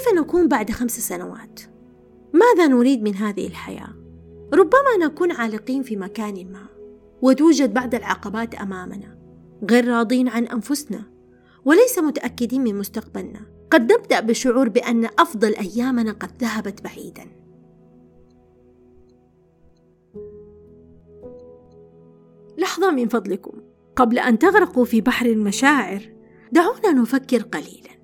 كيف نكون بعد خمس سنوات؟ ماذا نريد من هذه الحياة؟ ربما نكون عالقين في مكان ما وتوجد بعض العقبات أمامنا غير راضين عن أنفسنا وليس متأكدين من مستقبلنا. قد نبدأ بشعور بأن أفضل أيامنا قد ذهبت بعيدا. لحظة من فضلكم. قبل أن تغرقوا في بحر المشاعر دعونا نفكر قليلا.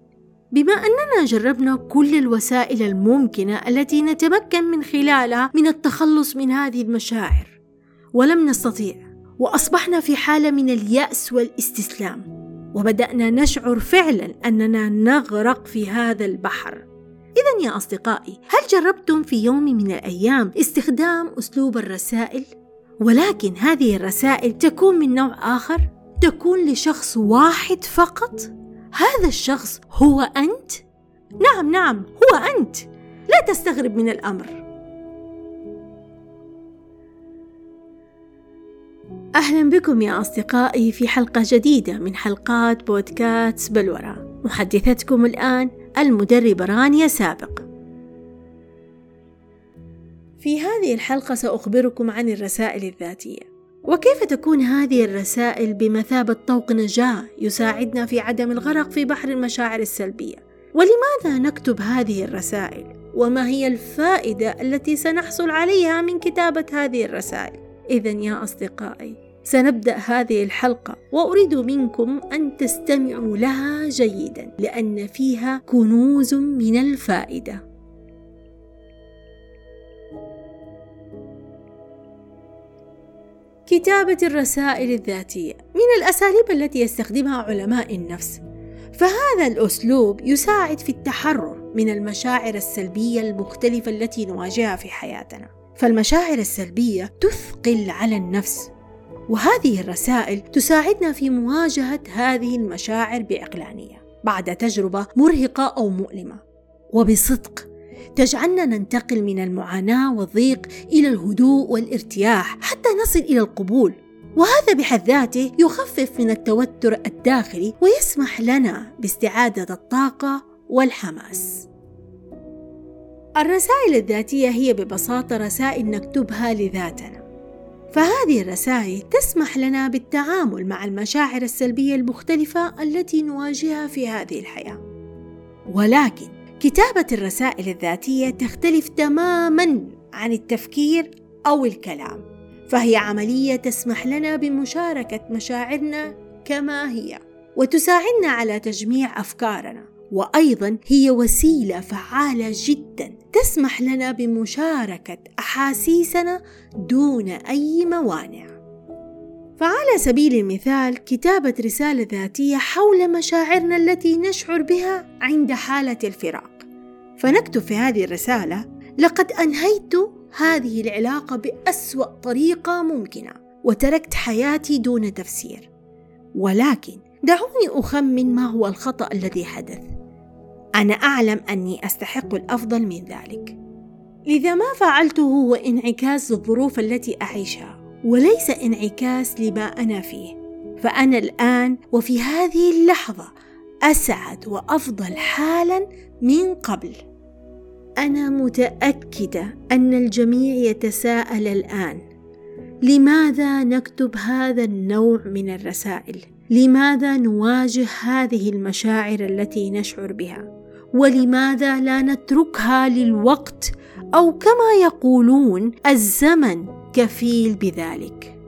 بما أننا جربنا كل الوسائل الممكنة التي نتمكن من خلالها من التخلص من هذه المشاعر ولم نستطيع وأصبحنا في حالة من اليأس والاستسلام وبدأنا نشعر فعلا أننا نغرق في هذا البحر. اذا يا أصدقائي هل جربتم في يوم من الأيام استخدام أسلوب الرسائل؟ ولكن هذه الرسائل تكون من نوع آخر؟ تكون لشخص واحد فقط؟ هذا الشخص هو أنت؟ نعم نعم هو أنت. لا تستغرب من الأمر. أهلا بكم يا أصدقائي في حلقة جديدة من حلقات بودكاست بلورة محدثتكم الآن المدربة رانيا سابق. في هذه الحلقة سأخبركم عن الرسائل الذاتية. وكيف تكون هذه الرسائل بمثابة طوق نجاة يساعدنا في عدم الغرق في بحر المشاعر السلبية؟ ولماذا نكتب هذه الرسائل؟ وما هي الفائدة التي سنحصل عليها من كتابة هذه الرسائل؟ إذا يا أصدقائي سنبدأ هذه الحلقة وأريد منكم أن تستمعوا لها جيدا لأن فيها كنوز من الفائدة. كتابة الرسائل الذاتية من الأساليب التي يستخدمها علماء النفس. فهذا الأسلوب يساعد في التحرر من المشاعر السلبية المختلفة التي نواجهها في حياتنا. فالمشاعر السلبية تثقل على النفس وهذه الرسائل تساعدنا في مواجهة هذه المشاعر بعقلانية بعد تجربة مرهقة أو مؤلمة. وبصدق تجعلنا ننتقل من المعاناة والضيق إلى الهدوء والارتياح حتى نصل إلى القبول. وهذا بحد ذاته يخفف من التوتر الداخلي ويسمح لنا باستعادة الطاقة والحماس. الرسائل الذاتية هي ببساطة رسائل نكتبها لذاتنا. فهذه الرسائل تسمح لنا بالتعامل مع المشاعر السلبية المختلفة التي نواجهها في هذه الحياة. ولكن كتابة الرسائل الذاتية تختلف تماما عن التفكير أو الكلام فهي عملية تسمح لنا بمشاركة مشاعرنا كما هي وتساعدنا على تجميع أفكارنا وأيضا هي وسيلة فعالة جدا تسمح لنا بمشاركة أحاسيسنا دون أي موانع. فعلى سبيل المثال كتابة رسالة ذاتية حول مشاعرنا التي نشعر بها عند حالة الفراق. فنكتب في هذه الرسالة لقد أنهيت هذه العلاقة بأسوأ طريقة ممكنة وتركت حياتي دون تفسير. ولكن دعوني أخمن ما هو الخطأ الذي حدث. أنا أعلم أني أستحق الأفضل من ذلك. لذا ما فعلته هو انعكاس الظروف التي أعيشها. وليس انعكاس لما أنا فيه. فأنا الآن وفي هذه اللحظة أسعد وأفضل حالا من قبل. أنا متأكدة أن الجميع يتساءل الآن. لماذا نكتب هذا النوع من الرسائل؟ لماذا نواجه هذه المشاعر التي نشعر بها؟ ولماذا لا نتركها للوقت؟ أو كما يقولون الزمن كفيل بذلك.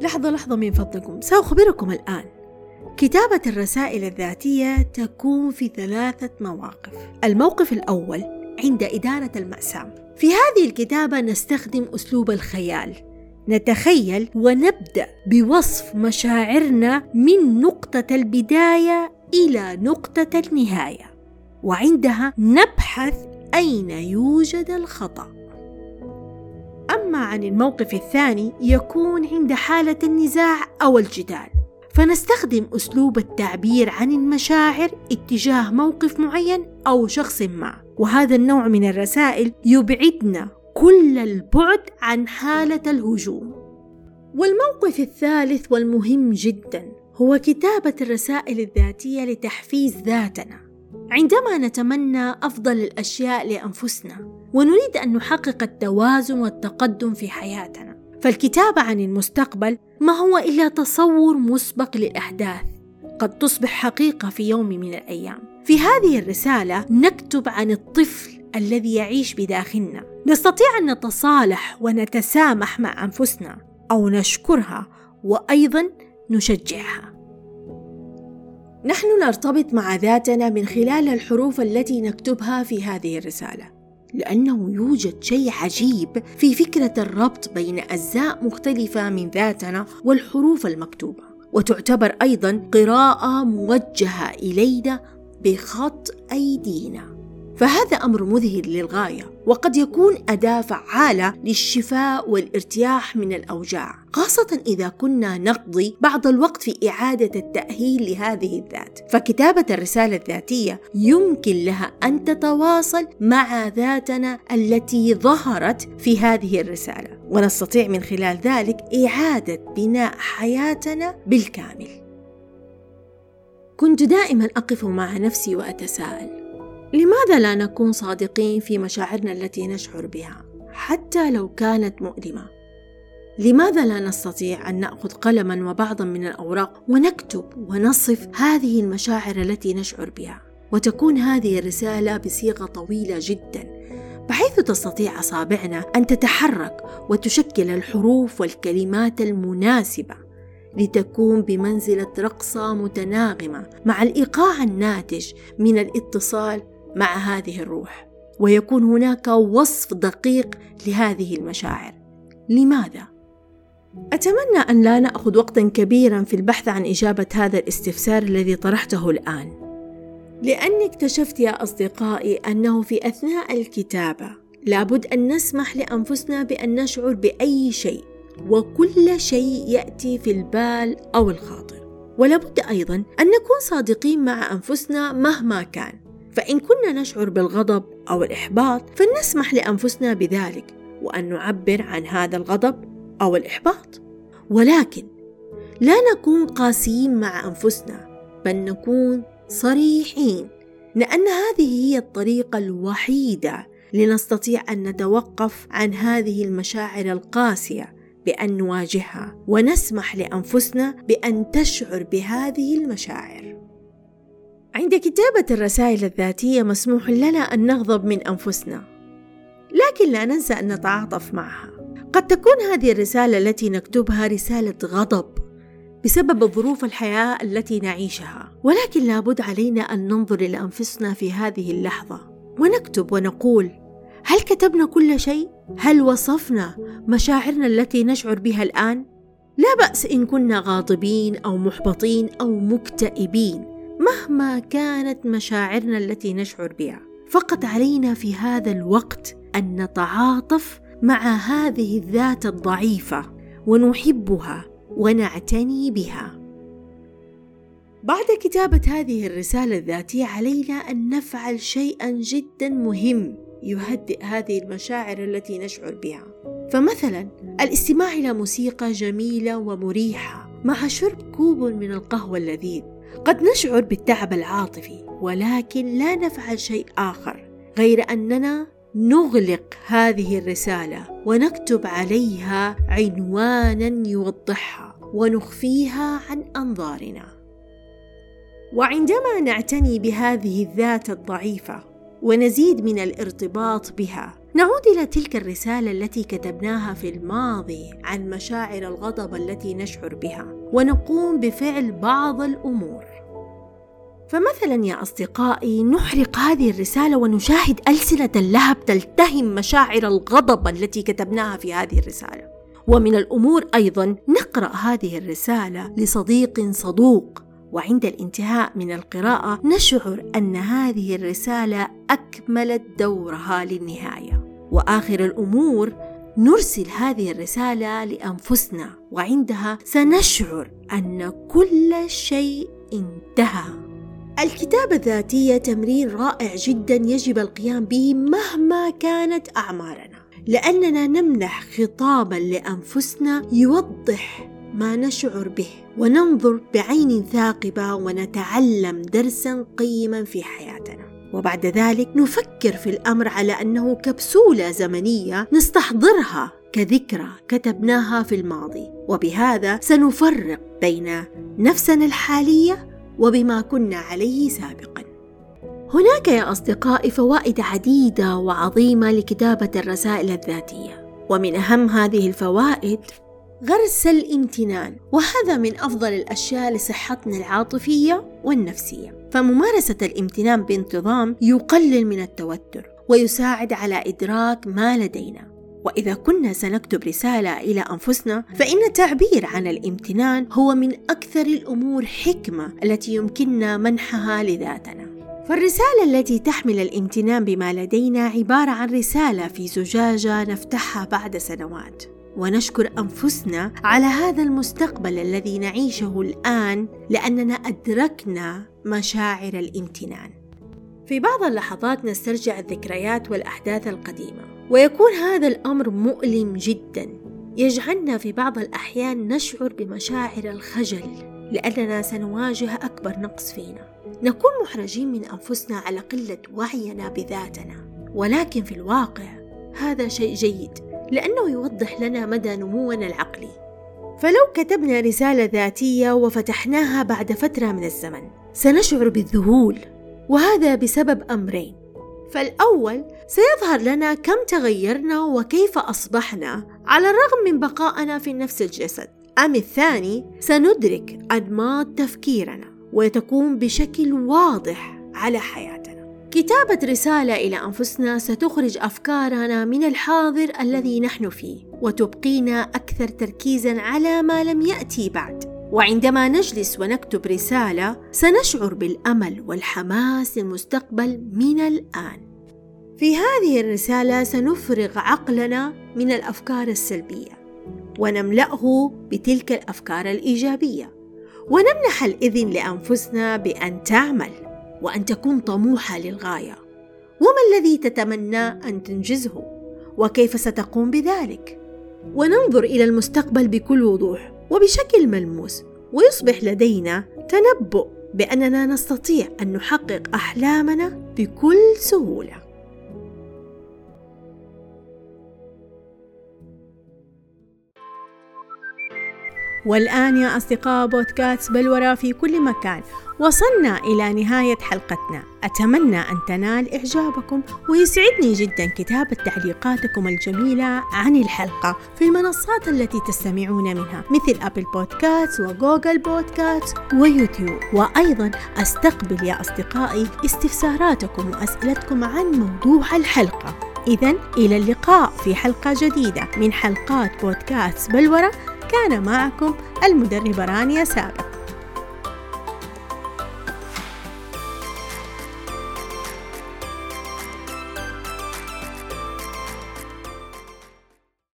لحظة لحظة من فضلكم. سأخبركم الآن. كتابة الرسائل الذاتية تكون في ثلاثة مواقف. الموقف الأول عند إدارة المأساة. في هذه الكتابة نستخدم أسلوب الخيال. نتخيل ونبدأ بوصف مشاعرنا من نقطة البداية إلى نقطة النهاية. وعندها نبحث أين يوجد الخطأ. اما عن الموقف الثاني يكون عند حالة النزاع أو الجدال. فنستخدم أسلوب التعبير عن المشاعر اتجاه موقف معين أو شخص ما. وهذا النوع من الرسائل يبعدنا كل البعد عن حالة الهجوم. والموقف الثالث والمهم جدا هو كتابة الرسائل الذاتية لتحفيز ذاتنا. عندما نتمنى أفضل الأشياء لأنفسنا ونريد أن نحقق التوازن والتقدم في حياتنا. فالكتابه عن المستقبل ما هو إلا تصور مسبق للأحداث. قد تصبح حقيقة في يوم من الأيام. في هذه الرسالة نكتب عن الطفل الذي يعيش بداخلنا. نستطيع أن نتصالح ونتسامح مع أنفسنا أو نشكرها وأيضا نشجعها. نحن نرتبط مع ذاتنا من خلال الحروف التي نكتبها في هذه الرسالة. لأنه يوجد شيء عجيب في فكرة الربط بين أجزاء مختلفة من ذاتنا والحروف المكتوبة. وتعتبر أيضا قراءة موجهة إلينا بخط أيدينا. فهذا أمر مذهل للغاية وقد يكون أداة فعالة للشفاء والارتياح من الأوجاع خاصة إذا كنا نقضي بعض الوقت في إعادة التأهيل لهذه الذات. فكتابة الرسالة الذاتية يمكن لها أن تتواصل مع ذاتنا التي ظهرت في هذه الرسالة ونستطيع من خلال ذلك إعادة بناء حياتنا بالكامل. كنت دائما أقف مع نفسي وأتساءل لماذا لا نكون صادقين في مشاعرنا التي نشعر بها حتى لو كانت مؤلمة؟ لماذا لا نستطيع أن نأخذ قلما وبعضا من الأوراق ونكتب ونصف هذه المشاعر التي نشعر بها؟ وتكون هذه الرسالة بصيغة طويلة جدا بحيث تستطيع أصابعنا أن تتحرك وتشكل الحروف والكلمات المناسبة لتكون بمنزلة رقصة متناغمة مع الإيقاع الناتج من الاتصال مع هذه الروح ويكون هناك وصف دقيق لهذه المشاعر. لماذا؟ أتمنى أن لا نأخذ وقتا كبيرا في البحث عن إجابة هذا الاستفسار الذي طرحته الآن. لأني اكتشفت يا أصدقائي أنه في أثناء الكتابة لابد أن نسمح لأنفسنا بأن نشعر بأي شيء وكل شيء يأتي في البال أو الخاطر. ولابد أيضا أن نكون صادقين مع أنفسنا مهما كان. فإن كنا نشعر بالغضب أو الإحباط فلنسمح لأنفسنا بذلك وأن نعبر عن هذا الغضب أو الإحباط. ولكن لا نكون قاسيين مع أنفسنا بل نكون صريحين لأن هذه هي الطريقة الوحيدة لنستطيع أن نتوقف عن هذه المشاعر القاسية بأن نواجهها ونسمح لأنفسنا بأن تشعر بهذه المشاعر. عند كتابة الرسائل الذاتية مسموح لنا أن نغضب من أنفسنا، لكن لا ننسى أن نتعاطف معها. قد تكون هذه الرسالة التي نكتبها رسالة غضب بسبب ظروف الحياة التي نعيشها، ولكن لابد علينا أن ننظر إلى أنفسنا في هذه اللحظة ونكتب ونقول: هل كتبنا كل شيء؟ هل وصفنا مشاعرنا التي نشعر بها الآن؟ لا بأس إن كنا غاضبين أو محبطين أو مكتئبين مهما كانت مشاعرنا التي نشعر بها فقط علينا في هذا الوقت أن نتعاطف مع هذه الذات الضعيفة ونحبها ونعتني بها. بعد كتابة هذه الرسالة الذاتية علينا أن نفعل شيئا جدا مهم يهدئ هذه المشاعر التي نشعر بها. فمثلا الاستماع إلى موسيقى جميلة ومريحة مع شرب كوب من القهوة اللذيذ. قد نشعر بالتعب العاطفي ولكن لا نفعل شيء آخر غير أننا نغلق هذه الرسالة ونكتب عليها عنوانا يوضحها ونخفيها عن أنظارنا. وعندما نعتني بهذه الذات الضعيفة ونزيد من الارتباط بها نعود إلى تلك الرسالة التي كتبناها في الماضي عن مشاعر الغضب التي نشعر بها ونقوم بفعل بعض الأمور. فمثلا يا أصدقائي نحرق هذه الرسالة ونشاهد ألسنة اللهب تلتهم مشاعر الغضب التي كتبناها في هذه الرسالة. ومن الأمور أيضا نقرأ هذه الرسالة لصديق صدوق. وعند الانتهاء من القراءة نشعر أن هذه الرسالة أكملت دورها للنهاية. وآخر الأمور نرسل هذه الرسالة لأنفسنا وعندها سنشعر أن كل شيء انتهى. الكتابه الذاتيه تمرين رائع جدا يجب القيام به مهما كانت أعمارنا لأننا نمنح خطابا لأنفسنا يوضح ما نشعر به وننظر بعين ثاقبة ونتعلم درسا قيما في حياتنا. وبعد ذلك نفكر في الأمر على أنه كبسولة زمنية نستحضرها كذكرى كتبناها في الماضي. وبهذا سنفرق بين نفسنا الحالية وبما كنا عليه سابقا. هناك يا أصدقائي فوائد عديدة وعظيمة لكتابة الرسائل الذاتية. ومن أهم هذه الفوائد غرس الامتنان وهذا من أفضل الأشياء لصحتنا العاطفية والنفسية. فممارسة الامتنان بانتظام يقلل من التوتر ويساعد على إدراك ما لدينا. وإذا كنا سنكتب رسالة إلى أنفسنا فإن التعبير عن الامتنان هو من أكثر الأمور حكمة التي يمكننا منحها لذاتنا. فالرسالة التي تحمل الامتنان بما لدينا عبارة عن رسالة في زجاجة نفتحها بعد سنوات. ونشكر أنفسنا على هذا المستقبل الذي نعيشه الآن لأننا أدركنا مشاعر الامتنان. في بعض اللحظات نسترجع الذكريات والأحداث القديمة ويكون هذا الأمر مؤلم جدا. يجعلنا في بعض الأحيان نشعر بمشاعر الخجل لأننا سنواجه أكبر نقص فينا. نكون محرجين من أنفسنا على قلة وعينا بذاتنا ولكن في الواقع هذا شيء جيد. لأنه يوضح لنا مدى نمونا العقلي. فلو كتبنا رسالة ذاتية وفتحناها بعد فترة من الزمن سنشعر بالذهول وهذا بسبب أمرين. فالأول سيظهر لنا كم تغيرنا وكيف أصبحنا على الرغم من بقائنا في نفس الجسد. أم الثاني سندرك أنماط تفكيرنا وتكون بشكل واضح على حياتنا. كتابة رسالة إلى أنفسنا ستخرج أفكارنا من الحاضر الذي نحن فيه وتبقينا أكثر تركيزا على ما لم يأتي بعد. وعندما نجلس ونكتب رسالة سنشعر بالأمل والحماس للمستقبل من الآن. في هذه الرسالة سنفرغ عقلنا من الأفكار السلبية ونملأه بتلك الأفكار الإيجابية. ونمنح الإذن لأنفسنا بأن تعمل. وأن تكون طموحة للغاية. وما الذي تتمنى أن تنجزه؟ وكيف ستقوم بذلك؟ وننظر إلى المستقبل بكل وضوح وبشكل ملموس ويصبح لدينا تنبؤ بأننا نستطيع أن نحقق أحلامنا بكل سهولة. والآن يا أصدقاء بودكاست بلورة في كل مكان. وصلنا إلى نهاية حلقتنا. أتمنى أن تنال إعجابكم ويسعدني جدا كتابة تعليقاتكم الجميلة عن الحلقة في المنصات التي تستمعون منها مثل أبل بودكاست وجوجل بودكاست ويوتيوب. وأيضا أستقبل يا أصدقائي استفساراتكم وأسئلتكم عن موضوع الحلقة. إذا إلى اللقاء في حلقة جديدة من حلقات بودكاست بلورة كان معكم المدربة رانيا سابق.